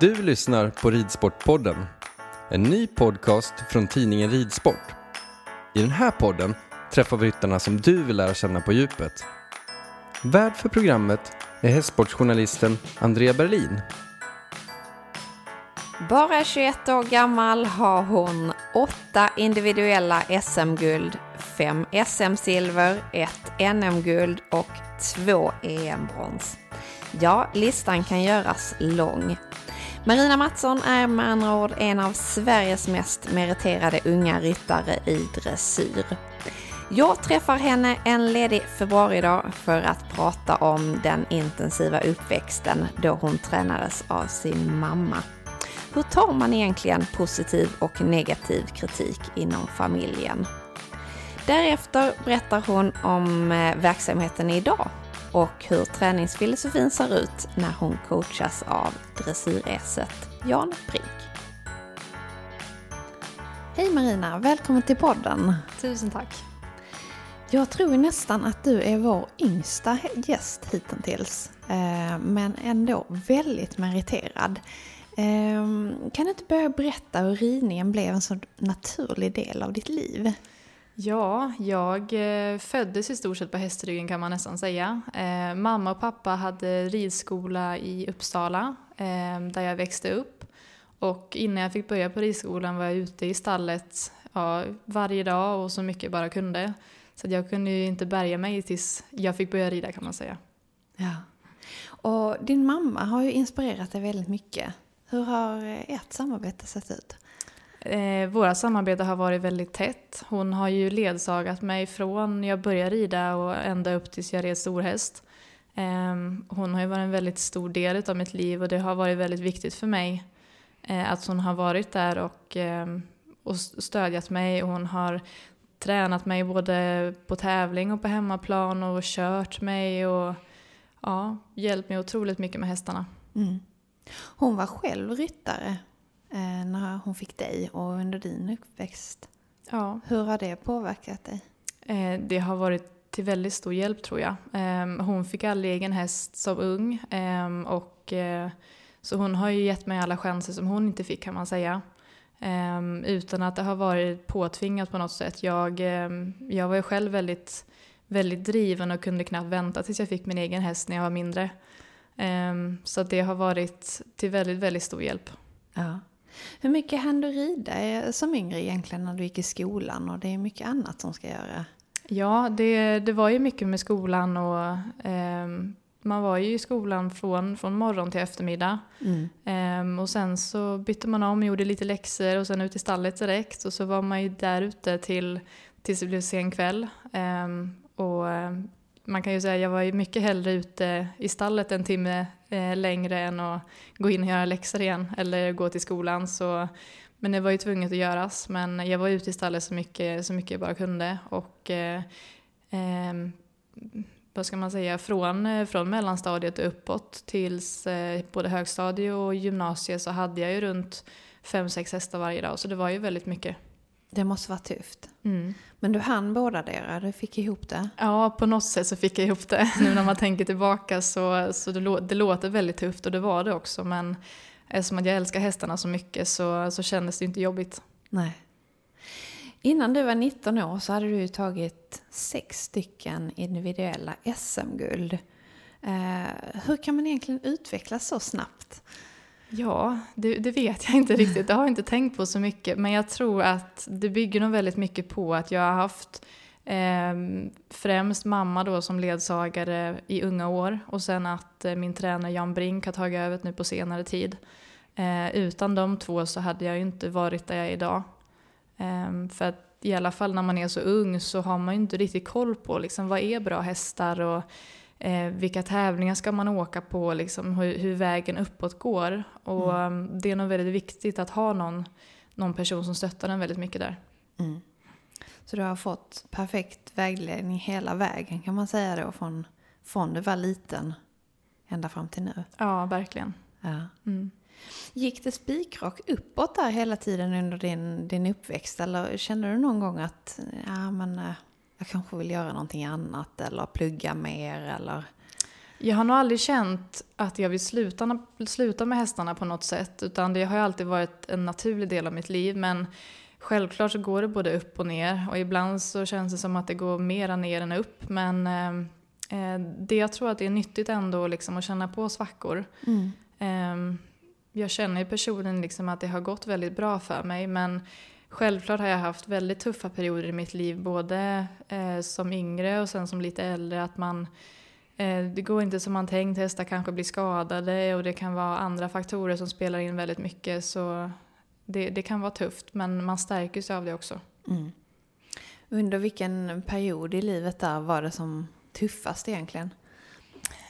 Du lyssnar på Ridsportpodden, en ny podcast från tidningen Ridsport. I den här podden träffar vi ryttarna som du vill lära känna på djupet. Värd för programmet är hästsportsjournalisten Andrea Berlin. Bara 21 år gammal har hon åtta individuella SM-guld, fem SM-silver, ett NM-guld och två EM-brons. Ja, listan kan göras lång. Marina Mattsson är med andra ord en av Sveriges mest meriterade unga ryttare i dressyr. Jag träffar henne en ledig februaridag för att prata om den intensiva uppväxten då hon tränades av sin mamma. Hur tar man egentligen positiv och negativ kritik inom familjen? Därefter berättar hon om eh, verksamheten idag och hur träningsfilosofin ser ut när hon coachas av dressyräset Jan Brink. Hej Marina, välkommen till podden. Tusen tack. Jag tror nästan att du är vår yngsta gäst hittills, eh, men ändå väldigt meriterad. Ehm, kan du inte börja berätta hur ridningen blev en så naturlig del av ditt liv? Ja, jag eh, föddes i stort sett på hästryggen kan man nästan säga. Eh, mamma och pappa hade ridskola i Uppsala eh, där jag växte upp. Och innan jag fick börja på ridskolan var jag ute i stallet ja, varje dag och så mycket jag bara kunde. Så jag kunde ju inte bärga mig tills jag fick börja rida kan man säga. Ja. Och din mamma har ju inspirerat dig väldigt mycket. Hur har ert samarbete sett ut? Eh, våra samarbete har varit väldigt tätt. Hon har ju ledsagat mig från jag började rida och ända upp tills jag red storhäst. Eh, hon har ju varit en väldigt stor del av mitt liv och det har varit väldigt viktigt för mig eh, att hon har varit där och, ehm, och stödjat mig. Hon har tränat mig både på tävling och på hemmaplan och kört mig och ja, hjälpt mig otroligt mycket med hästarna. Mm. Hon var själv ryttare när hon fick dig och under din uppväxt. Ja. Hur har det påverkat dig? Eh, det har varit till väldigt stor hjälp tror jag. Eh, hon fick aldrig egen häst som ung ehm, och eh, så hon har ju gett mig alla chanser som hon inte fick kan man säga. Ehm, utan att det har varit påtvingat på något sätt. Jag, ehm, jag var ju själv väldigt, väldigt driven och kunde knappt vänta tills jag fick min egen häst när jag var mindre. så det har varit till väldigt, väldigt stor hjälp. Ja. Hur mycket hann du rida som yngre egentligen när du gick i skolan och det är mycket annat som ska göra? Ja, det, det var ju mycket med skolan och eh, man var ju i skolan från, från morgon till eftermiddag. Mm. Eh, och sen så bytte man om, gjorde lite läxor och sen ut i stallet direkt och så var man ju där ute till, tills det blev sen kväll. Eh, och ehm, man kan ju säga att jag var ju mycket hellre ute i stallet en timme eh, längre än att gå in och göra läxor igen eller gå till skolan. Så, men det var ju tvunget att göras. Men jag var ute i stallet så mycket, så mycket jag bara kunde. Och eh, eh, vad ska man säga, från, från mellanstadiet och uppåt tills eh, både högstadie och gymnasie så hade jag ju runt fem, sex hästar varje dag. Så det var ju väldigt mycket. Det måste vara tufft. Mm. Men du hann båda dera, du fick ihop det? Ja, på något sätt så fick jag ihop det. Nu när man tänker tillbaka så, så det, det låter väldigt tufft och det var det också. Men eftersom jag älskar hästarna så mycket så, så kändes det inte jobbigt. Nej. Innan du var 19 år så hade du tagit sex stycken individuella SM-guld. Eh, hur kan man egentligen utvecklas så snabbt? Ja, det, det, vet jag inte riktigt. Det har jag inte tänkt på så mycket. Men jag tror att det bygger nog väldigt mycket på att jag har haft eh, främst mamma då som ledsagare i unga år och sen att eh, min tränare Jan Brink har tagit över nu på senare tid. Eh, utan de två så hade jag ju inte varit där jag är idag. Eh, för att i alla fall när man är så ung så har man ju inte riktigt koll på liksom, vad är bra hästar och eh, vilka tävlingar ska man åka på, liksom, hur, hur vägen uppåt går. Och mm. Ehm, det är nog väldigt viktigt att ha någon, någon person som stöttar en väldigt mycket där. Mm. Så du har fått perfekt vägledning hela vägen kan man säga då från, från du var liten ända fram till nu? Ja, verkligen. Ja. Mm. Gick det spikrak uppåt där hela tiden under din, din uppväxt eller kände du någon gång att ja, men, eh, jag kanske vill göra någonting annat eller plugga mer eller? Jag har nog aldrig känt att jag vill sluta, sluta med hästarna på något sätt utan det har alltid varit en naturlig del av mitt liv men självklart så går det både upp och ner och ibland så känns det som att det går mera ner än upp men eh, eh det jag tror att det är nyttigt ändå liksom att känna på svackor. Mm. Eh, jag känner ju personligen liksom att det har gått väldigt bra för mig men självklart har jag haft väldigt tuffa perioder i mitt liv både eh, som yngre och sen som lite äldre. Att man, eh, det går inte som man tänkt, hästar kanske blir skadade och det kan vara andra faktorer som spelar in väldigt mycket. Så det, det kan vara tufft men man stärker sig av det också. Mm. Under vilken period i livet där var det som tuffast egentligen?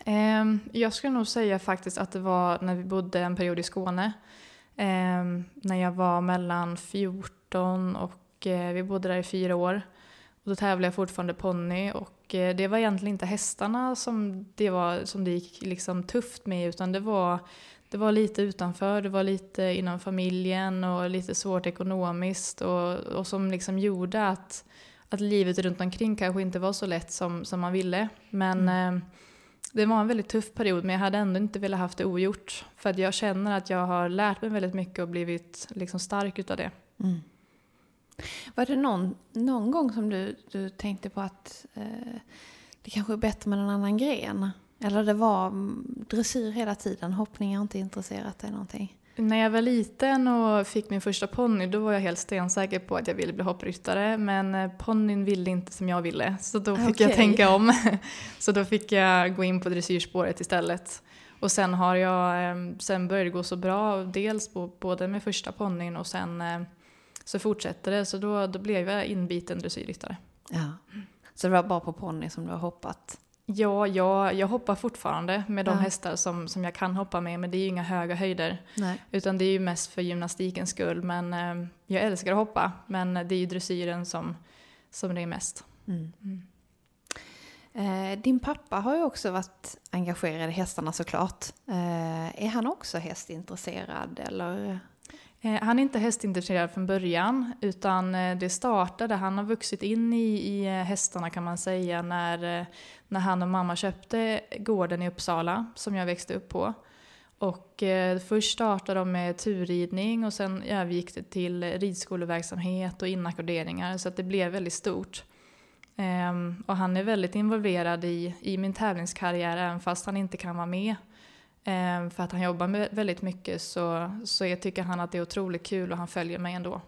Ehm, jag skulle nog säga faktiskt att det var när vi bodde en period i Skåne. Ehm, när jag var mellan 14 och eh, vi bodde där i fyra år. Och då tävlade jag fortfarande ponny och eh, det var egentligen inte hästarna som det, var, som det gick liksom tufft med utan det var, det var lite utanför, det var lite inom familjen och lite svårt ekonomiskt och, och som liksom gjorde att, att livet runt omkring kanske inte var så lätt som, som man ville. Men mm. eh, det var en väldigt tuff period men jag hade ändå inte velat haft det ogjort. För att jag känner att jag har lärt mig väldigt mycket och blivit liksom stark utav det. Mm. Var det någon, någon gång som du, du tänkte på att eh, det kanske är bättre med en annan gren? Eller det var mm, dressyr hela tiden, hoppning har inte intresserat dig någonting? När jag var liten och fick min första ponny då var jag helt stensäker på att jag ville bli hoppryttare men eh, ponnyn ville inte som jag ville så då fick okay. jag tänka om. så då fick jag gå in på dressyrspåret istället. Och sen har jag, ehm, sen började det gå så bra, dels både med första ponnyn och sen eh, så fortsätter det så då, då blev jag inbiten dressyrryttare. Ja. Så det var bara på ponny som du har hoppat? Ja, jag, jag hoppar fortfarande med de ja. hästar som, som jag kan hoppa med men det är ju inga höga höjder. Nej. Utan det är ju mest för gymnastikens skull. Men eh, jag älskar att hoppa men det är ju dressyren som, som det är mest. Mm. Mm. Eh, din pappa har ju också varit engagerad i hästarna såklart. Eh, är han också hästintresserad eller? Eh, han är inte hästintresserad från början utan eh, det startade, han har vuxit in i, i eh, hästarna kan man säga när, när han och mamma köpte gården i Uppsala som jag växte upp på. Och eh, först startade de med turridning och sen övergick det till ridskoleverksamhet och inackorderingar så att det blev väldigt stort. Ehm, och han är väldigt involverad i, i min tävlingskarriär även fast han inte kan vara med för att han jobbar med väldigt mycket så, så jag tycker han att det är otroligt kul och han följer mig ändå.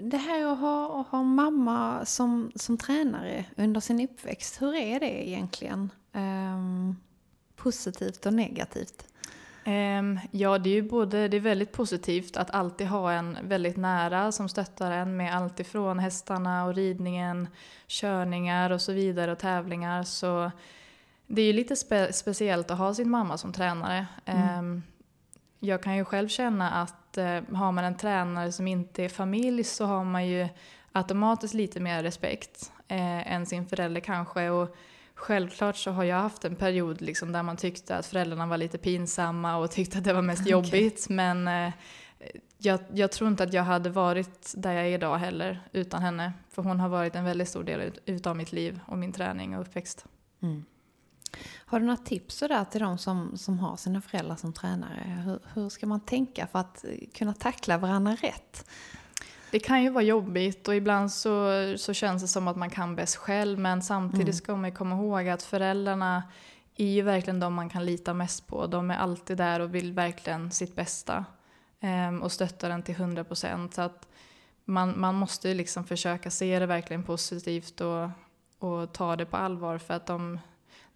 Det här att ha, att ha mamma som, som tränare under sin uppväxt, hur är det egentligen? Um, positivt och negativt? Um, ja, det är ju både, det är väldigt positivt att alltid ha en väldigt nära som stöttar en med allt ifrån hästarna och ridningen, körningar och så vidare och tävlingar. Så det är ju lite spe speciellt att ha sin mamma som tränare. Mm. Ehm, jag kan ju själv känna att eh, har man en tränare som inte är familj så har man ju automatiskt lite mer respekt eh, än sin förälder kanske. Och självklart så har jag haft en period liksom där man tyckte att föräldrarna var lite pinsamma och tyckte att det var mest okay. jobbigt. Men eh, jag, jag, tror inte att jag hade varit där jag är idag heller utan henne. För hon har varit en väldigt stor del utav mitt liv och min träning och uppväxt. Mm. Har du några tips där till de som, som har sina föräldrar som tränare? Hur, hur ska man tänka för att kunna tackla varandra rätt? Det kan ju vara jobbigt och ibland så, så känns det som att man kan bäst själv men samtidigt mm. ska man komma ihåg att föräldrarna är ju verkligen de man kan lita mest på. De är alltid där och vill verkligen sitt bästa. Um, och stöttar den till 100 procent. Så att man, man måste liksom försöka se det verkligen positivt och, och ta det på allvar. För att de,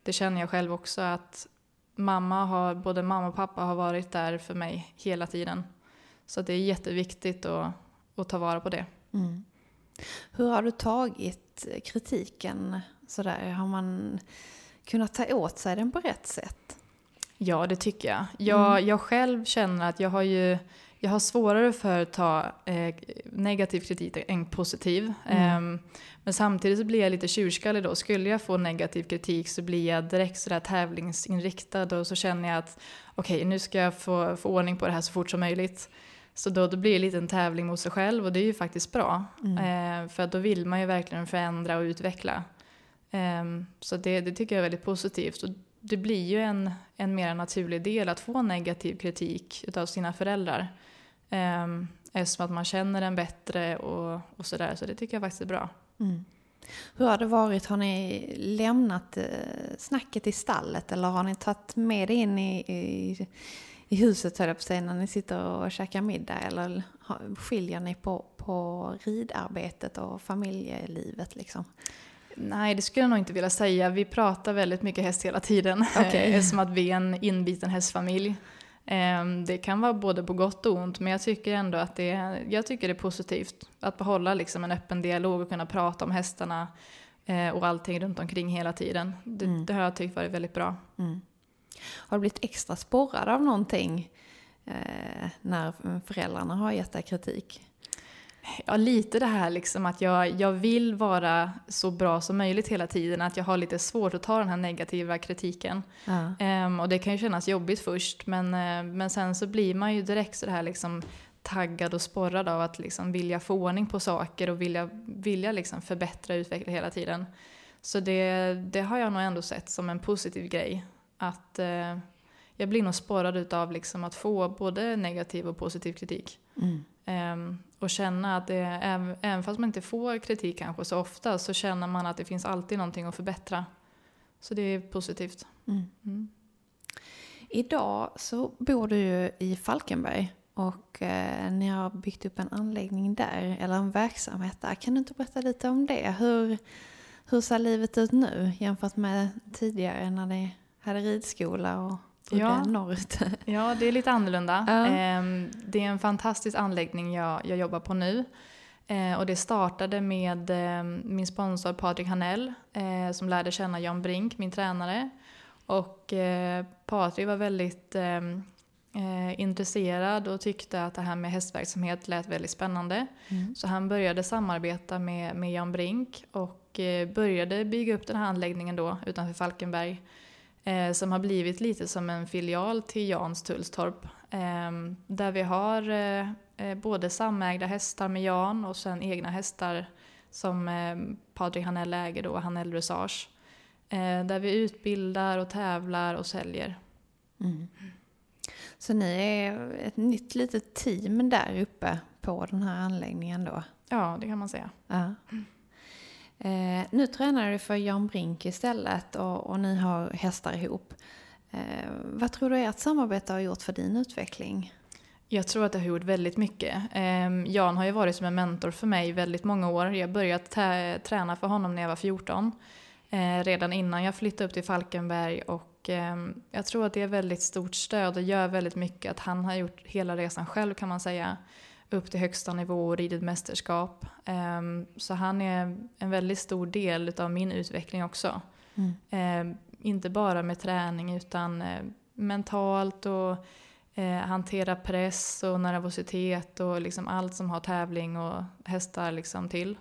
det känner jag själv också att mamma har, både mamma och pappa har varit där för mig hela tiden. Så det är jätteviktigt att, att ta vara på det. Mm. Hur har du tagit kritiken sådär? Har man kunnat ta åt sig den på rätt sätt? Ja, det tycker jag. Jag, mm. jag själv känner att jag har ju jag har svårare för att ta eh, negativ kritik än positiv. Mm. Eh, men samtidigt så blir jag lite tjurskallig då. Skulle jag få negativ kritik så blir jag direkt sådär tävlingsinriktad och så känner jag att okej, okay, nu ska jag få, få ordning på det här så fort som möjligt. Så då, då blir det lite en tävling mot sig själv och det är ju faktiskt bra. Mm. Eh, för då vill man ju verkligen förändra och utveckla. Eh, så det, det tycker jag är väldigt positivt. Och det blir ju en, en mer naturlig del att få negativ kritik av sina föräldrar. Eh, eftersom att man känner den bättre och, och sådär. Så det tycker jag faktiskt är bra. Mm. Hur har det varit? Har ni lämnat eh, snacket i stallet eller har ni tagit med det in i, i, i huset höll jag på säga, när ni sitter och käkar middag? Eller skiljer ni på, på ridarbetet och familjelivet liksom? Nej, det skulle jag nog inte vilja säga. Vi pratar väldigt mycket häst hela tiden. Okay. Eftersom att vi är en inbiten hästfamilj. Ehm, det kan vara både på gott och ont, men jag tycker ändå att det är, jag tycker det är positivt att behålla liksom en öppen dialog och kunna prata om hästarna eh, och allting runt omkring hela tiden. Det, mm. det har jag tyckt varit väldigt bra. Mm. Har du blivit extra sporrad av någonting eh, när föräldrarna har gett dig kritik? Ja, lite det här liksom att jag, jag vill vara så bra som möjligt hela tiden. Att jag har lite svårt att ta den här negativa kritiken. Ja. Um, och det kan ju kännas jobbigt först men, uh, men sen så blir man ju direkt så här liksom taggad och sporrad av att liksom vilja få ordning på saker och vilja, vilja liksom förbättra och utveckla hela tiden. Så det, det har jag nog ändå sett som en positiv grej. Att uh, jag blir nog sporrad av liksom att få både negativ och positiv kritik. Mm. Um, och känna att det, även, fast man inte får kritik kanske så ofta så känner man att det finns alltid någonting att förbättra. Så det är positivt. Mm. Mm. Idag så bor du ju i Falkenberg och eh, ni har byggt upp en anläggning där, eller en verksamhet där. Kan du inte berätta lite om det? Hur, hur ser livet ut nu jämfört med tidigare när ni hade ridskola och ja. norrut. ja, det är lite annorlunda. Ja. Ehm, det är en fantastisk anläggning jag, jag jobbar på nu. Eh, och det startade med ehm, min sponsor Patrik Hanell eh, som lärde känna Jan Brink, min tränare. Och eh, Patrik var väldigt ehm, intresserad och tyckte att det här med hästverksamhet lät väldigt spännande. Mm. Så han började samarbeta med, med Jan Brink och började bygga upp den här anläggningen då utanför Falkenberg eh, som har blivit lite som en filial till Jans Tullstorp. Eh, där vi har eh, eh, både samägda hästar med Jan och sen egna hästar som eh, Patrik Hanell äger då, Hanell Dressage. Eh, där vi utbildar och tävlar och säljer. Mm. Så ni är ett nytt litet team där uppe på den här anläggningen då? Ja, det kan man säga. Ja. Eh, nu tränar du för Jan Brink istället och, och ni har hästar ihop. Eh, vad tror du ert samarbete har gjort för din utveckling? Jag tror att det har gjort väldigt mycket. Eh, Jan har ju varit som en mentor för mig väldigt många år. Jag började träna för honom när jag var 14. Eh, redan innan jag flyttade upp till Falkenberg och ehm, jag tror att det är väldigt stort stöd och gör väldigt mycket att han har gjort hela resan själv kan man säga upp till högsta nivå och ridit mästerskap. Um, så han är en väldigt stor del av min utveckling också. Mm. Um, inte bara med träning utan uh, mentalt och uh, hantera press och nervositet och liksom allt som har tävling och hästar liksom till.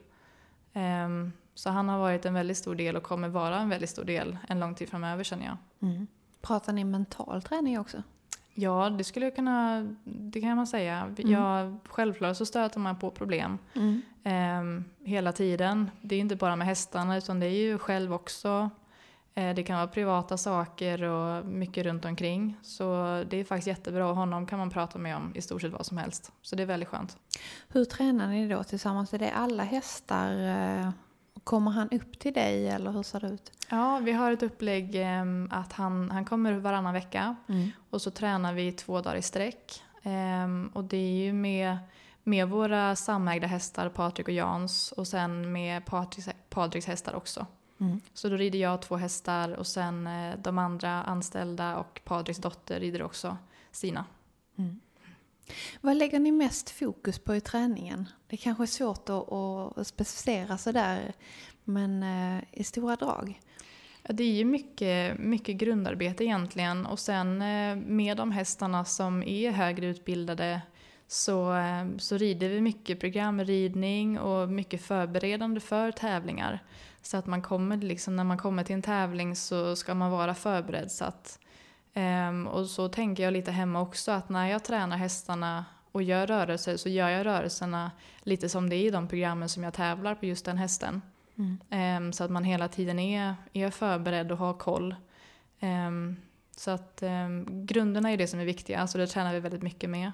Um, så han har varit en väldigt stor del och kommer vara en väldigt stor del en lång tid framöver känner jag. Mm. Pratar ni mental träning också? Ja, det skulle jag kunna, det kan man säga. Mm. Jag, självklart så stöter man på problem mm. eh, hela tiden. Det är inte bara med hästarna utan det är ju själv också. Eh, det kan vara privata saker och mycket runt omkring. Så det är faktiskt jättebra. Honom kan man prata med om i stort sett vad som helst. Så det är väldigt skönt. Hur tränar ni då tillsammans? Är det alla hästar? Kommer han upp till dig eller hur ser det ut? Ja, vi har ett upplägg eh, att han, han kommer varannan vecka Mm. och så tränar vi två dagar i sträck. Ehm, och det är ju med, med våra samägda hästar, Patrik och Jans, och sen med Patriks, Patriks hästar också. Mm. Så då rider jag två hästar och sen eh, de andra anställda och Patriks dotter rider också sina. Vad lägger ni mest fokus på i träningen? Det kanske är svårt att, att specificera sådär, men eh, i stora drag. Ja, det är ju mycket, mycket grundarbete egentligen och sen eh, med de hästarna som är högre utbildade så, eh, så rider vi mycket programridning och mycket förberedande för tävlingar. Så att man kommer, liksom, när man kommer till en tävling så ska man vara förberedd. Så att, ehm, och så tänker jag lite hemma också att när jag tränar hästarna och gör rörelser så gör jag rörelserna lite som det är i de programmen som jag tävlar på just den hästen. Ehm, så att man hela tiden är, är förberedd och har koll. Ehm, så att um, grunderna är det som är viktiga, så det tränar vi väldigt mycket med.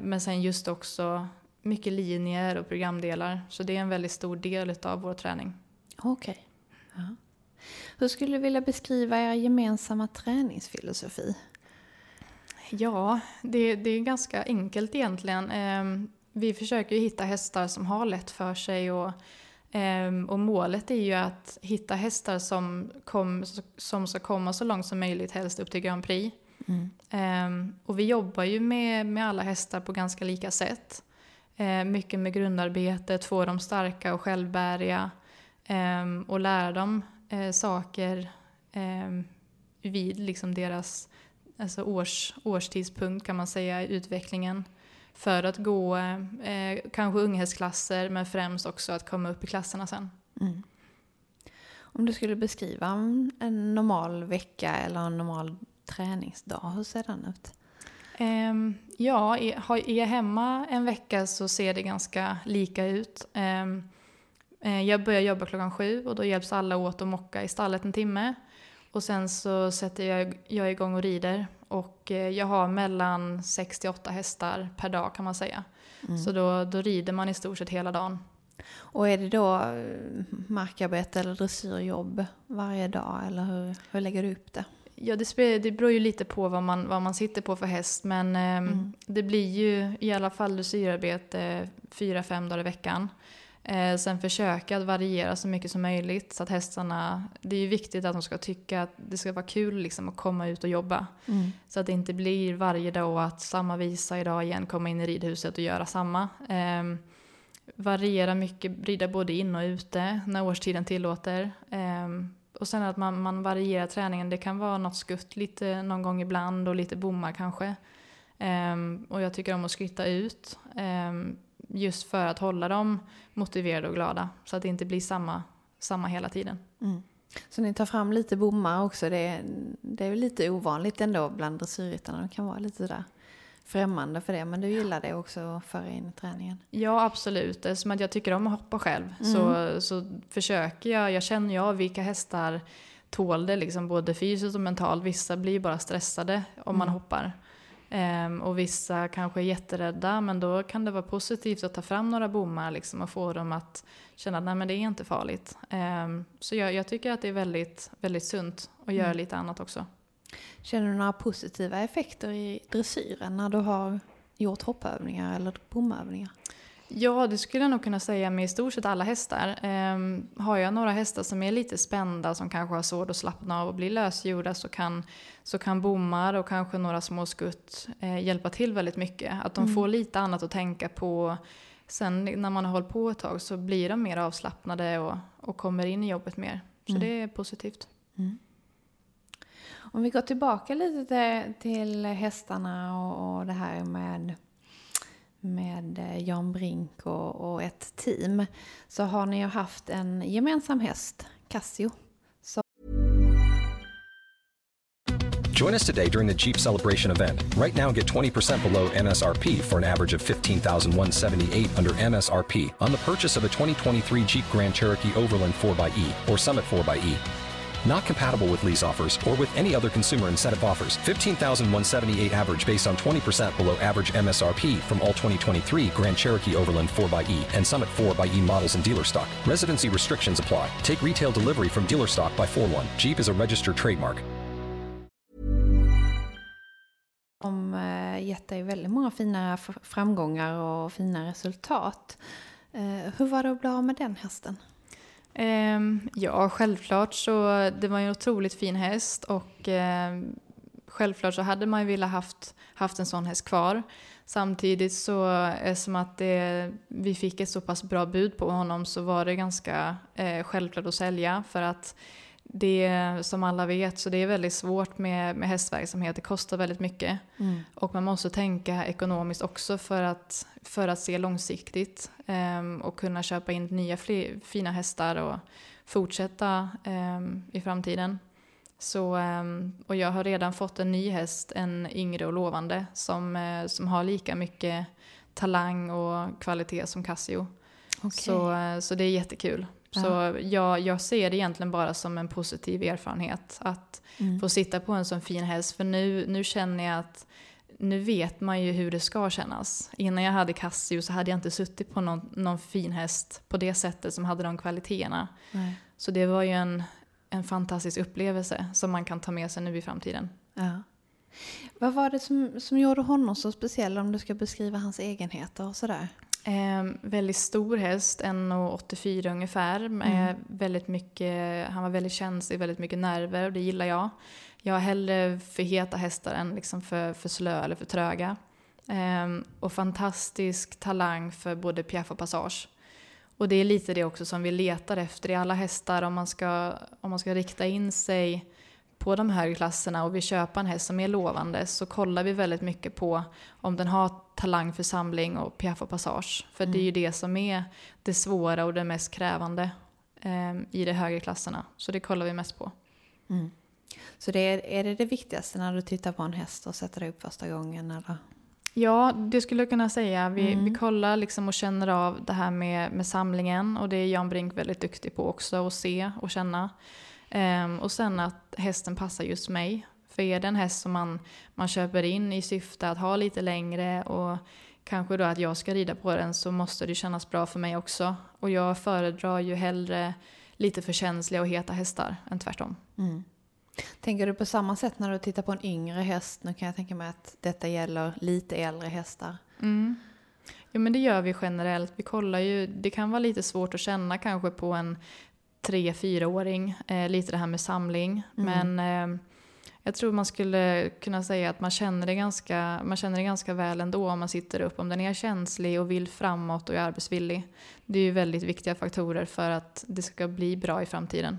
Men sen just också mycket linjer och programdelar. Så det är en väldigt stor del av vår träning. Okej. Ja. Hur skulle du vilja beskriva er gemensamma träningsfilosofi? Ja, det, det är ganska enkelt egentligen. Ehm, vi försöker hitta hästar som har lätt för sig och, ehm, och målet är ju att hitta hästar som, kom, som ska komma så långt som möjligt, helst upp till Grand Prix. Ehm, och vi jobbar ju med, med alla hästar på ganska lika sätt. Mycket med grundarbetet, få dem starka och självbäriga och lära dem eh, saker ehm, vid liksom deras alltså års, årstidspunkt kan man säga i utvecklingen. För att gå eh, kanske unghästklasser men främst också att komma upp i klasserna sen. Mm. Om du skulle beskriva en, normal vecka eller en normal träningsdag, hur ser den ut? Ehm, ja, är, jag hemma en vecka så ser det ganska lika ut. Eh, jag börjar jobba klockan sju och då hjälps alla åt att mocka i stallet en timme. Och sen så sätter jag, jag igång och rider. Och eh, jag har mellan 6 till 8 hästar per dag kan man säga. Så då, då rider man i stort sett hela dagen. Och är det då eh, markarbete eller dressyrjobb varje dag eller hur, hur lägger du upp det? Ja, det, spe- det beror ju lite på vad man, vad man sitter på för häst. Men ehm, det blir ju i alla fall dressyrarbete fyra, fem dagar i veckan. Eh, sen försöka att variera så mycket som möjligt. Så att hästarna, det är ju viktigt att de ska tycka att det ska vara kul liksom, att komma ut och jobba. Så att det inte blir varje dag att samma visa idag igen, komma in i ridhuset och göra samma. Ehm, variera mycket, rida både in och ute när årstiden tillåter. Ehm, och sen att man, man varierar träningen. Det kan vara något skutt lite någon gång ibland och lite bommar kanske. Ehm, och jag tycker om att skritta ut. Just för att hålla dem motiverade och glada. Så att det inte blir samma, samma hela tiden. Så ni tar fram lite bommar också, det är, det är lite ovanligt ändå bland dressyrryttarna, de kan vara lite sådär främmande för det, men du gillar det också att föra in i träningen? Ja, absolut. Eftersom att jag tycker om att hoppa själv så, så försöker jag. Jag känner ju av vilka hästar tål det, liksom både fysiskt och mentalt. Vissa blir bara stressade om man hoppar. Ehm, och vissa kanske är jätterädda, men då kan det vara positivt att ta fram några bommar liksom, och få dem att känna att nej, men det är inte farligt. Ehm, så jag, jag tycker att det är väldigt, väldigt sunt att göra lite annat också. Känner du några positiva effekter i dressyren när du har gjort hoppövningar eller bomövningar? Ja, det skulle jag nog kunna säga med i stort sett alla hästar. Ehm, har jag några hästar som är lite spända, som kanske har svårt att slappna av och bli lösgjorda så kan, så kan bommar och kanske några små skutt eh, hjälpa till väldigt mycket. Att de får lite annat att tänka på. Sen när man har hållit på ett tag så blir de mer avslappnade och, och kommer in i jobbet mer. Så det är positivt. Om vi går tillbaka lite till, till hästarna och, och det här med, med eh, Jan Brink och, och ett team. Så har ni ju haft en gemensam häst, Casio. Join us today during the Jeep Celebration event. Right now, get 20% below MSRP for an average of 15178 under MSRP on the purchase of a 2023 Jeep Grand Cherokee Overland 4xE or Summit 4xE. Not compatible with lease offers or with any other consumer incentive offers. 15,178 average based on 20% below average MSRP from all 2023 Grand Cherokee Overland 4xE and Summit 4xE models in dealer stock. Residency restrictions apply. Take retail delivery from dealer stock by 4 1. Jeep is a registered trademark. De eh, gett dig väldigt många fina framgångar och fina resultat. Eh, hur var det att bli av med den hästen? Ehm, ja, självklart så det var en otroligt fin häst och ehm, självklart så hade man ju velat haft, haft en sån häst kvar. Samtidigt så eftersom att det, vi fick ett så pass bra bud på honom så var det ganska eh, självklart att sälja för att det som alla vet så det är väldigt svårt med, med hästverksamhet. Det kostar väldigt mycket. Och man måste tänka ekonomiskt också för att, för att se långsiktigt ehm, och kunna köpa in nya fler, fina hästar och fortsätta ehm, i framtiden. Så, ehm, och jag har redan fått en ny häst, en yngre och lovande, som, eh, som har lika mycket talang och kvalitet som Casio. Så, eh, så det är jättekul. Så jag, jag ser det egentligen bara som en positiv erfarenhet att få sitta på en sån fin häst. För nu, nu känner jag att nu vet man ju hur det ska kännas. Innan jag hade Casio så hade jag inte suttit på någon, någon fin häst på det sättet som hade de kvaliteterna. Nej. Så det var ju en, en fantastisk upplevelse som man kan ta med sig nu i framtiden. Ja. Vad var det som, som gjorde honom så speciell om du ska beskriva hans egenheter och sådär? Eh, väldigt stor häst, 1,84 ungefär. Med väldigt mycket, han var väldigt känslig, väldigt mycket nerver och det gillar jag. Jag har hellre för heta hästar än liksom för, för slö eller för tröga. Eh, och fantastisk talang för både piaff och passage. Och det är lite det också som vi letar efter i alla hästar om man ska, om man ska rikta in sig på de högre klasserna och vill köpa en häst som är lovande så kollar vi väldigt mycket på om den har talang för samling och piaff och passage. För det är ju det som är det svåra och det mest krävande eh, i de högre klasserna. Så det kollar vi mest på. Så det är, är det det viktigaste när du tittar på en häst och sätter dig upp första gången? Eller? Ja, det skulle jag kunna säga. Vi, vi kollar liksom och känner av det här med, med samlingen och det är Jan Brink väldigt duktig på också att se och känna. Ehm, och sen att hästen passar just mig. För är det en häst som man, man köper in i syfte att ha lite längre och kanske då att jag ska rida på den så måste det kännas bra för mig också. Och jag föredrar ju hellre lite för känsliga och heta hästar än tvärtom. Tänker du på samma sätt när du tittar på en yngre häst? Nu kan jag tänka mig att detta gäller lite äldre hästar. Jo men det gör vi generellt. Vi kollar ju, det kan vara lite svårt att känna kanske på en 3-4-åring, eh, lite det här med samling. Men eh, jag tror man skulle kunna säga att man känner, det ganska, man känner det ganska väl ändå om man sitter upp. Om den är känslig och vill framåt och är arbetsvillig. Det är ju väldigt viktiga faktorer för att det ska bli bra i framtiden.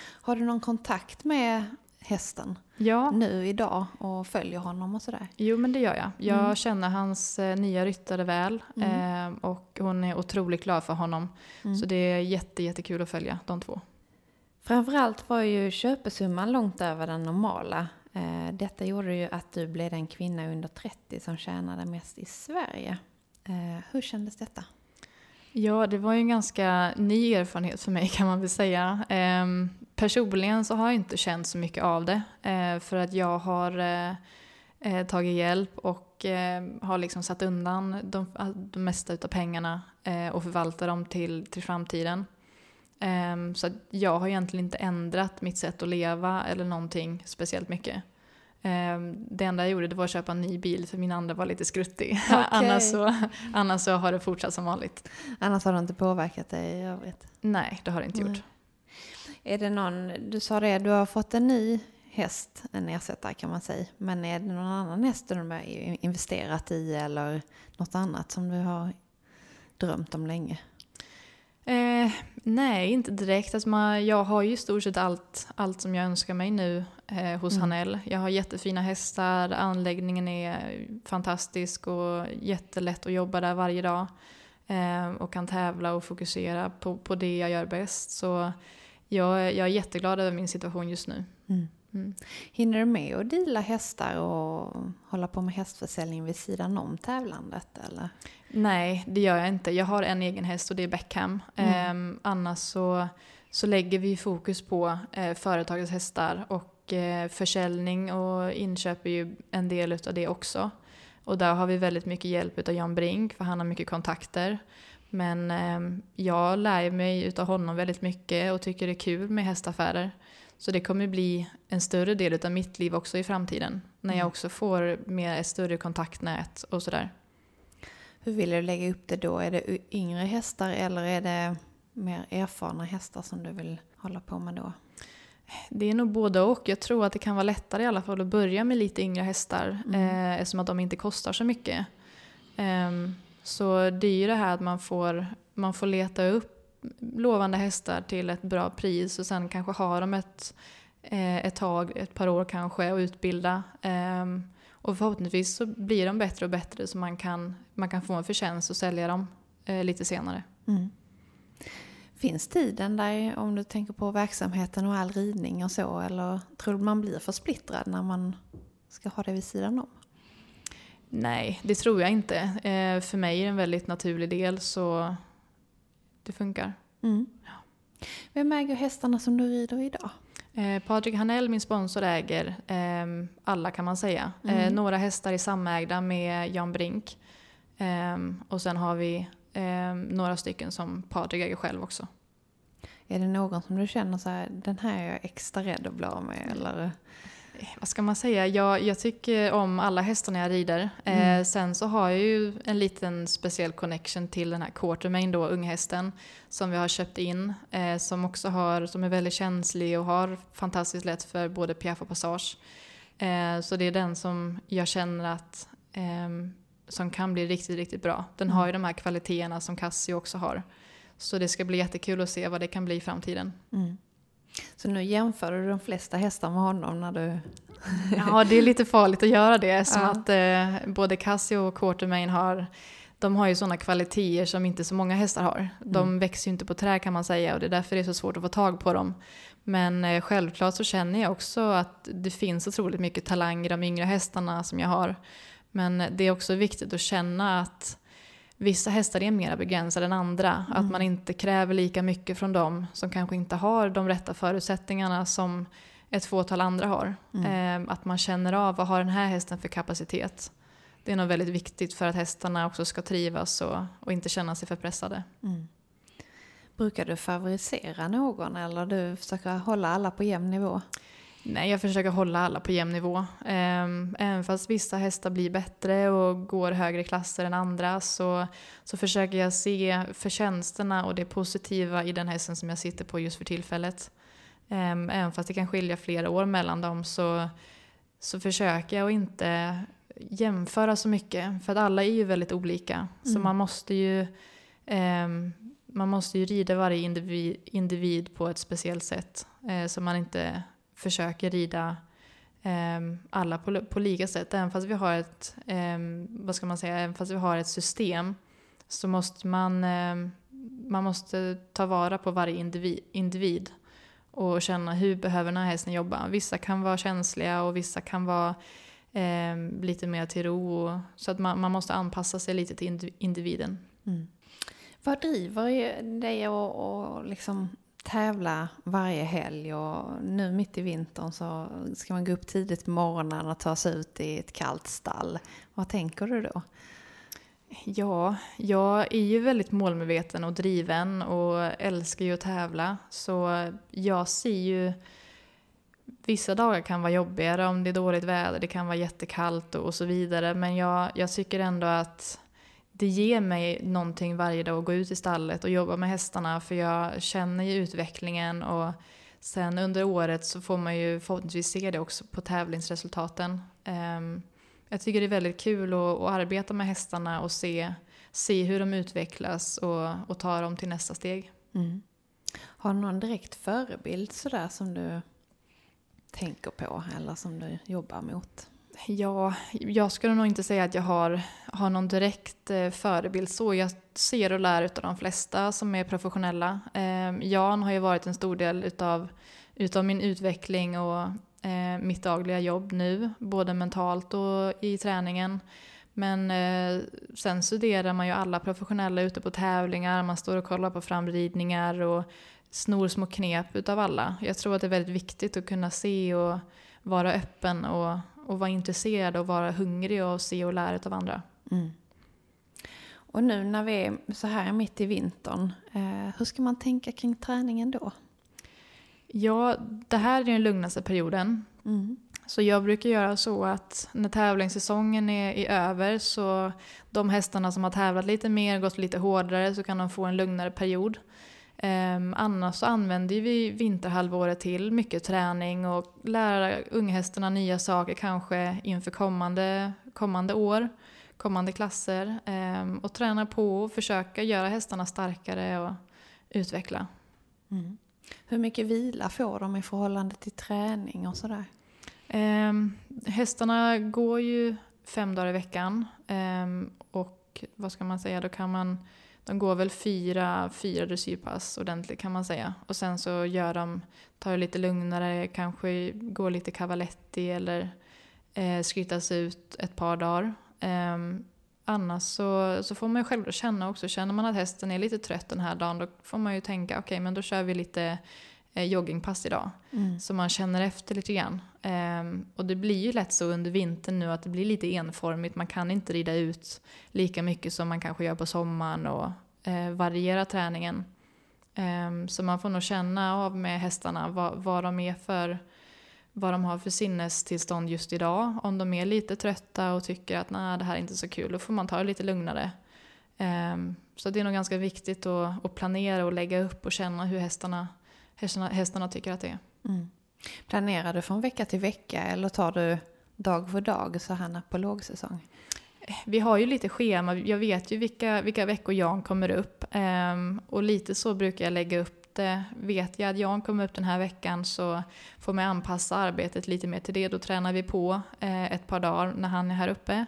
Har du någon kontakt med hästen Ja, nu idag och följer honom och sådär? Jo men det gör jag. Jag känner hans eh, nya ryttare väl eh, och hon är otroligt glad för honom. Så det är jätte, jättekul att följa de två. Framförallt var ju köpesumman långt över den normala. Eh, Detta gjorde ju att du blev den kvinna under 30 som tjänade mest i Sverige. Eh, Hur kändes detta? Ja, det var ju en ganska ny erfarenhet för mig kan man väl säga. Personligen så har jag inte känt så mycket av det. Eh, för att jag har eh, eh, tagit hjälp och har liksom satt undan de, de mesta utav pengarna och förvaltar dem till, till framtiden. Ehm, så jag har egentligen inte ändrat mitt sätt att leva eller någonting speciellt mycket. Ehm, det enda jag gjorde det var att köpa en ny bil för min andra var lite skruttig. annars, så, annars så har det fortsatt som vanligt. Annars har det inte påverkat dig i övrigt? Nej, det har det inte Nej. gjort. Är det någon, du sa det, du har fått en ny häst, en ersättare kan man säga. Men är det någon annan häst du har investerat i eller något annat som du har drömt om länge? Eh, nej, inte direkt. Alltså man, jag har ju i stort sett allt, allt som jag önskar mig nu eh, hos Hanell. Jag har jättefina hästar, anläggningen är fantastisk och jättelätt att jobba där varje dag. Eh, och kan tävla och fokusera på, på det jag gör bäst. Så jag, jag är jätteglad över min situation just nu. Mm. Hinner du med att deala hästar och hålla på med hästförsäljning vid sidan om tävlandet eller? Nej, det gör jag inte. Jag har en egen häst och det är Beckham. Eh, annars så, så lägger vi fokus på eh, företagets hästar och eh, försäljning och inköp är ju en del av det också. Och där har vi väldigt mycket hjälp av Jan Brink för han har mycket kontakter. Men eh, jag lär mig av honom väldigt mycket och tycker det är kul med hästaffärer. Så det kommer bli en större del av mitt liv också i framtiden. När jag mm. också får mer ett större kontaktnät och sådär. Hur vill du lägga upp det då? Är det yngre hästar eller är det mer erfarna hästar som du vill hålla på med då? Det är nog både och. Jag tror att det kan vara lättare i alla fall att börja med lite yngre hästar mm. eh, eftersom att de inte kostar så mycket. Eh, så det är ju det här att man får, man får leta upp lovande hästar till ett bra pris och sen kanske ha dem ett, eh, ett tag, ett par år kanske och utbilda. Ehm, och förhoppningsvis så blir de bättre och bättre så man kan, man kan få en förtjänst och sälja dem eh, lite senare. Mm. Finns tiden där om du tänker på verksamheten och all ridning och så eller tror du man blir för splittrad när man ska ha det vid sidan om? Nej, det tror jag inte. Eh, för mig är det en väldigt naturlig del så det funkar. Mm. Ja. Vem äger hästarna som du rider idag? Eh, Patrik Hanell, min sponsor, äger eh, alla kan man säga. Eh, mm. Eh, några hästar är samägda med Jan Brink. Ehm, och sen har vi ehm, några stycken som Patrik äger själv också. Är det någon som du känner så här, den här är jag extra rädd att bli av med? Eller? Vad ska man säga, jag, jag tycker om alla hästarna jag rider. Eh, mm. Eh, sen så har jag ju en liten speciell connection till den här Quartermain då, unghästen, som vi har köpt in. Eh, som också har, som är väldigt känslig och har fantastiskt lätt för både piaff och passage. Eh, så det är den som jag känner att ehm, som kan bli riktigt, riktigt bra. Den mm. har ju de här kvaliteterna som Cassie också har. Så det ska bli jättekul att se vad det kan bli i framtiden. Mm. Så nu jämför du de flesta hästar med honom när du... ja, det är lite farligt att göra det som ja. att eh, både Casio och Quartermain har de har ju sådana kvaliteter som inte så många hästar har. De mm. växer ju inte på trä kan man säga och det är därför det är så svårt att få tag på dem. Men eh, självklart så känner jag också att det finns otroligt mycket talang i de yngre hästarna som jag har. Men det är också viktigt att känna att vissa hästar är mer begränsade än andra. Mm. Att man inte kräver lika mycket från dem som kanske inte har de rätta förutsättningarna som ett fåtal andra har. Mm. Eh, att man känner av vad har den här hästen för kapacitet. Det är nog väldigt viktigt för att hästarna också ska trivas och, och inte känna sig för pressade. Mm. Brukar du favorisera någon eller du försöker hålla alla på jämn nivå? Nej, jag försöker hålla alla på jämn nivå. Ehm, även fast vissa hästar blir bättre och går högre klasser än andra så, så försöker jag se förtjänsterna och det positiva i den hästen som jag sitter på just för tillfället. Ehm, även fast det kan skilja flera år mellan dem så, så försöker jag att inte jämföra så mycket. För att alla är ju väldigt olika. Mm. Så man måste ju um, man måste ju rida varje individ, individ på ett speciellt sätt. Eh, så man inte försöker rida eh, alla på, på lika sätt. Även fast vi har ett, eh, vad ska man säga, även fast vi har ett system så måste man, eh, man måste ta vara på varje individ, individ och känna hur behöver den här hästen jobba. Vissa kan vara känsliga och vissa kan vara eh, lite mer till ro. Så att man, man måste anpassa sig lite till individen. Mm. Vad driver dig att liksom tävla varje helg och nu mitt i vintern så ska man gå upp tidigt på morgonen och ta sig ut i ett kallt stall. Vad tänker du då? Ja, jag är ju väldigt målmedveten och driven och älskar ju att tävla. Så jag ser ju... Vissa dagar kan vara jobbigare om det är dåligt väder, det kan vara jättekallt och så vidare. Men jag, jag tycker ändå att det ger mig någonting varje dag att gå ut i stallet och jobba med hästarna för jag känner ju utvecklingen och sen under året så får man ju förhoppningsvis se det också på tävlingsresultaten. Ehm, jag tycker det är väldigt kul att, att, arbeta med hästarna och se, se hur de utvecklas och, och ta dem till nästa steg. Mm. Har du någon direkt förebild sådär som du tänker på eller som du jobbar mot? Ja, jag skulle nog inte säga att jag har, har någon direkt eh, förebild så. Jag ser och lär av de flesta som är professionella. Eh, Jan har ju varit en stor del utav, utav min utveckling och eh, mitt dagliga jobb nu, både mentalt och i träningen. Men eh, sen studerar man ju alla professionella ute på tävlingar, man står och kollar på framridningar och snor små knep utav alla. Jag tror att det är väldigt viktigt att kunna se och vara öppen och, och vara intresserad och vara hungrig och se och lära av andra. Mm. Och nu när vi är så här mitt i vintern, eh, hur ska man tänka kring träningen då? Ja, det här är den lugnaste perioden. Mm. Så jag brukar göra så att när tävlingssäsongen är, är över så de hästarna som har tävlat lite mer, gått lite hårdare, så kan de få en lugnare period. Um, annars så använder vi vinterhalvåret till mycket träning och lära unghästarna nya saker kanske inför kommande, kommande år, kommande klasser. Um, och träna på och försöka göra hästarna starkare och utveckla. Mm. Hur mycket vila får de i förhållande till träning och sådär? Um, hästarna går ju fem dagar i veckan. Och vad ska man säga, då kan man... De går väl fyra, fyra dressyrpass ordentligt kan man säga. Och sen så gör de, tar det lite lugnare, kanske går lite cavaletti eller eh, skrittas ut ett par dagar. Eh, annars så, så får man ju själv känna också, känner man att hästen är lite trött den här dagen då får man ju tänka okej okay, men då kör vi lite joggingpass idag. Mm. Så man känner efter lite grann. Um, och det blir ju lätt så under vintern nu att det blir lite enformigt. Man kan inte rida ut lika mycket som man kanske gör på sommaren och uh, variera träningen. Um, så man får nog känna av med hästarna vad, vad de är för vad de har för sinnestillstånd just idag. Om de är lite trötta och tycker att nej det här är inte så kul, då får man ta det lite lugnare. Um, så det är nog ganska viktigt att, att, planera och lägga upp och känna hur hästarna, hästarna, hästarna tycker att det är. Mm. Planerar du från vecka till vecka eller tar du dag för dag så här på lågsäsong? Vi har ju lite schema, jag vet ju vilka, vilka veckor Jan kommer upp. Um, och lite så brukar jag lägga upp det. Vet jag att Jan kommer upp den här veckan så får man anpassa arbetet lite mer till det. Då tränar vi på eh, ett par dagar när han är här uppe.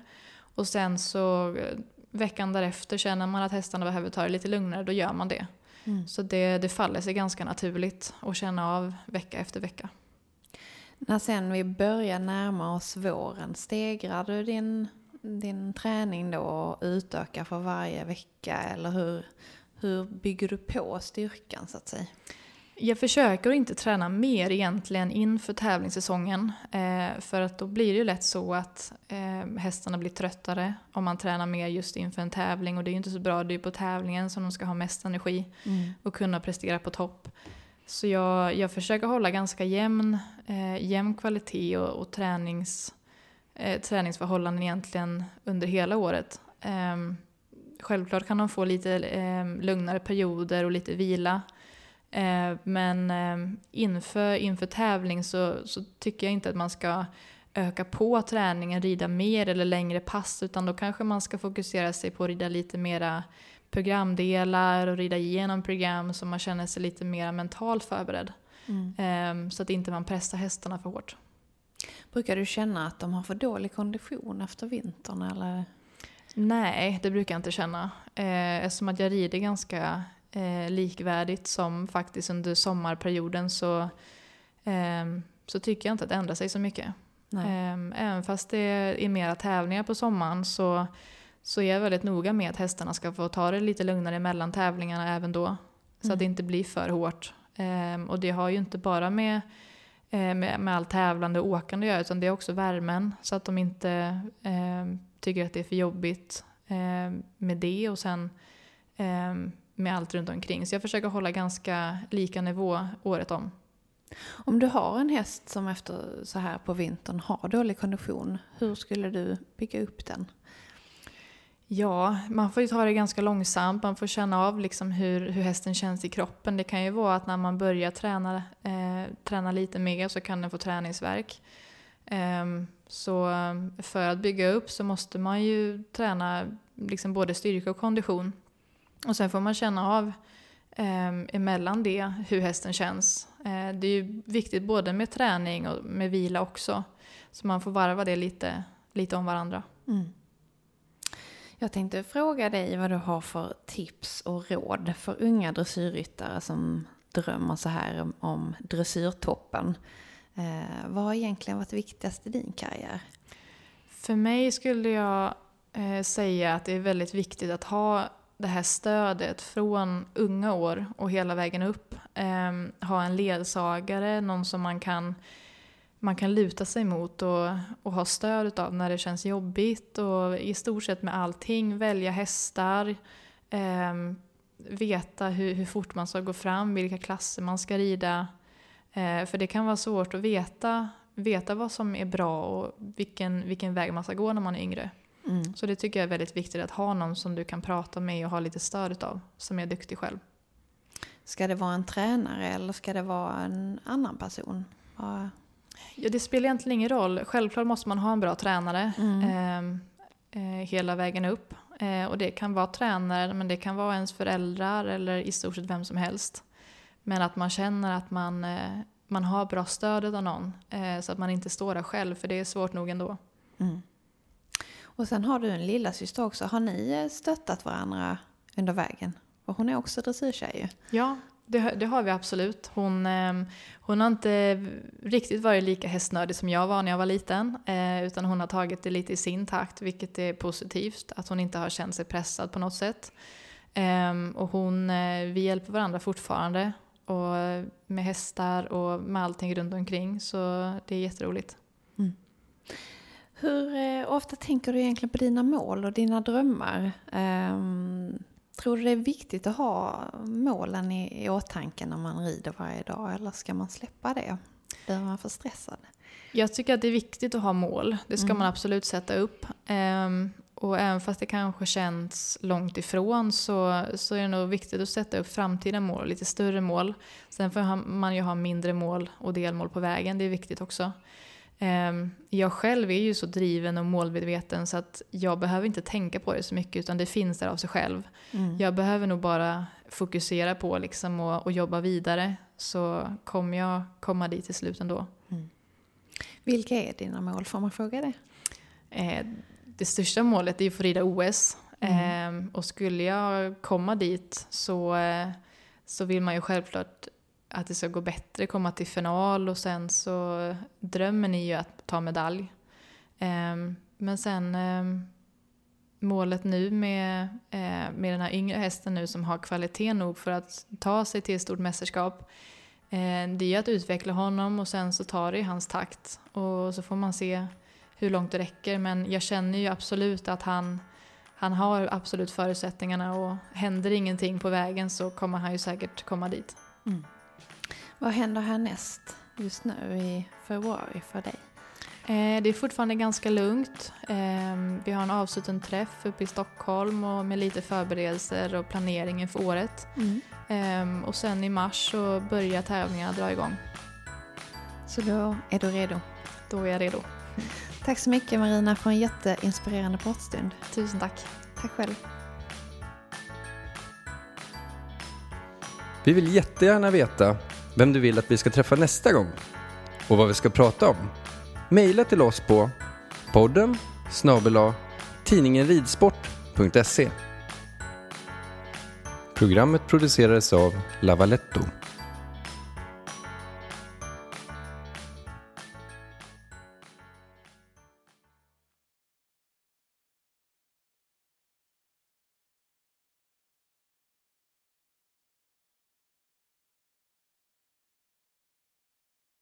Och sen så eh, veckan därefter känner man att hästarna behöver ta det lite lugnare, då gör man det. Mm. Så det, det faller sig ganska naturligt att känna av vecka efter vecka. När sen vi börjar närma oss våren, stegrar du din, din träning då och utökar för varje vecka? Eller hur, hur bygger du på styrkan så att säga? Jag försöker inte träna mer egentligen inför tävlingssäsongen. Eh, för att då blir det ju lätt så att eh, hästarna blir tröttare om man tränar mer just inför en tävling. Och det är ju inte så bra, det är ju på tävlingen som de ska ha mest energi mm. och kunna prestera på topp. Så jag, jag försöker hålla ganska jämn, eh, jämn kvalitet och, och tränings, eh, träningsförhållanden egentligen under hela året. Eh, självklart kan de få lite eh, lugnare perioder och lite vila. Eh, men eh, inför, inför tävling så, så tycker jag inte att man ska öka på träningen, rida mer eller längre pass, utan då kanske man ska fokusera sig på att rida lite mera programdelar och rida igenom program så man känner sig lite mer mentalt förberedd. Mm. Eh, så att inte man pressar hästarna för hårt. Brukar du känna att de har för dålig kondition efter vintern eller? Nej, det brukar jag inte känna. Eh, eftersom att jag rider ganska eh, likvärdigt som faktiskt under sommarperioden så, eh, så tycker jag inte att det ändrar sig så mycket. Eh, även fast det är mera tävlingar på sommaren så, så är jag väldigt noga med att hästarna ska få ta det lite lugnare mellan tävlingarna även då. Så mm. att det inte blir för hårt. Eh, och det har ju inte bara med eh, med, med allt tävlande och åkande att göra utan det är också värmen. Så att de inte eh, tycker att det är för jobbigt eh, med det och sen med allt runt omkring. Så jag försöker hålla ganska lika nivå året om. Om du har en häst som efter så här på vintern har dålig kondition, hur skulle du bygga upp den? Ja, man får ju ta det ganska långsamt. Man får känna av liksom hur, hur hästen känns i kroppen. Det kan ju vara att när man börjar träna, eh, träna lite mer så kan den få träningsverk. Um, så för att bygga upp så måste man ju träna liksom både styrka och kondition. Och sen får man känna av eh, emellan det hur hästen känns. Eh, det är ju viktigt både med träning och med vila också. Så man får varva det lite, lite om varandra. Mm. Jag tänkte fråga dig vad du har för tips och råd för unga dressyrryttare som drömmer så här om dressyrtoppen. Eh, vad har egentligen varit viktigast i din karriär? För mig skulle jag eh, säga att det är väldigt viktigt att ha det här stödet från unga år och hela vägen upp. Eh, ha en ledsagare, någon som man kan, man kan luta sig mot och, och ha stöd av när det känns jobbigt. Och i stort sett med allting, välja hästar, eh, veta hur, hur fort man ska gå fram, vilka klasser man ska rida. Eh, för det kan vara svårt att veta, veta vad som är bra och vilken, vilken väg man ska gå när man är yngre. Mm. Så det tycker jag är väldigt viktigt att ha någon som du kan prata med och ha lite stöd av, som är duktig själv. Ska det vara en tränare eller ska det vara en annan person? Ja. Ja, det spelar egentligen ingen roll. Självklart måste man ha en bra tränare Mm. eh, eh, hela vägen upp. Eh, och det kan vara tränare, men det kan vara ens föräldrar eller i stort sett vem som helst. Men att man känner att man, eh, man har bra stöd av någon, eh, så att man inte står där själv, för det är svårt nog ändå. Mm. Och sen har du en lilla syster också. Har ni eh, stöttat varandra under vägen? Och hon är också dressyrtjej ju. Ja, det, det har vi absolut. Hon, eh, hon har inte riktigt varit lika hästnördig som jag var när jag var liten. Eh, utan hon har tagit det lite i sin takt, vilket är positivt. Att hon inte har känt sig pressad på något sätt. Eh, och hon, eh, vi hjälper varandra fortfarande. Och med hästar och med allting runt omkring. Så det är jätteroligt. Hur eh, ofta tänker du egentligen på dina mål och dina drömmar? Ehm, tror du det är viktigt att ha målen i, i åtanke när man rider varje dag eller ska man släppa det? Blir man för stressad? Jag tycker att det är viktigt att ha mål. Det ska man absolut sätta upp. Ehm, och även fast det kanske känns långt ifrån så, så är det nog viktigt att sätta upp framtida mål, lite större mål. Sen får man ju ha mindre mål och delmål på vägen, det är viktigt också. Ehm, jag själv är ju så driven och målmedveten så att jag behöver inte tänka på det så mycket utan det finns där av sig själv. Jag behöver nog bara fokusera på liksom och, och jobba vidare så kommer jag komma dit till slut ändå. Vilka är dina mål? Får man fråga det? Eh, det största målet är ju att få rida OS. Eh, och skulle jag komma dit så, eh, så vill man ju självklart att det ska gå bättre, komma till final och sen så drömmen är ju att ta medalj. Ehm, men sen ehm, målet nu med, eh, med den här yngre hästen nu som har kvalitet nog för att ta sig till ett stort mästerskap. Ehm, det är ju att utveckla honom och sen så tar det i hans takt och så får man se hur långt det räcker. Men jag känner ju absolut att han, han har absolut förutsättningarna och händer ingenting på vägen så kommer han ju säkert komma dit. Mm. Vad händer härnäst just nu i februari för dig? Eh, det är fortfarande ganska lugnt. Eh, vi har en avslutad träff uppe i Stockholm och med lite förberedelser och planering inför året. Eh, och sen i mars så börjar tävlingarna dra igång. Så då är du redo. Då är jag redo. Tack så mycket Marina för en jätteinspirerande pratstund. Tusen tack. Tack själv. Vi vill jättegärna veta vem du vill att vi ska träffa nästa gång och vad vi ska prata om. Mejla till oss på podden snabel-a tidningenridsport.se Programmet producerades av Lavaletto.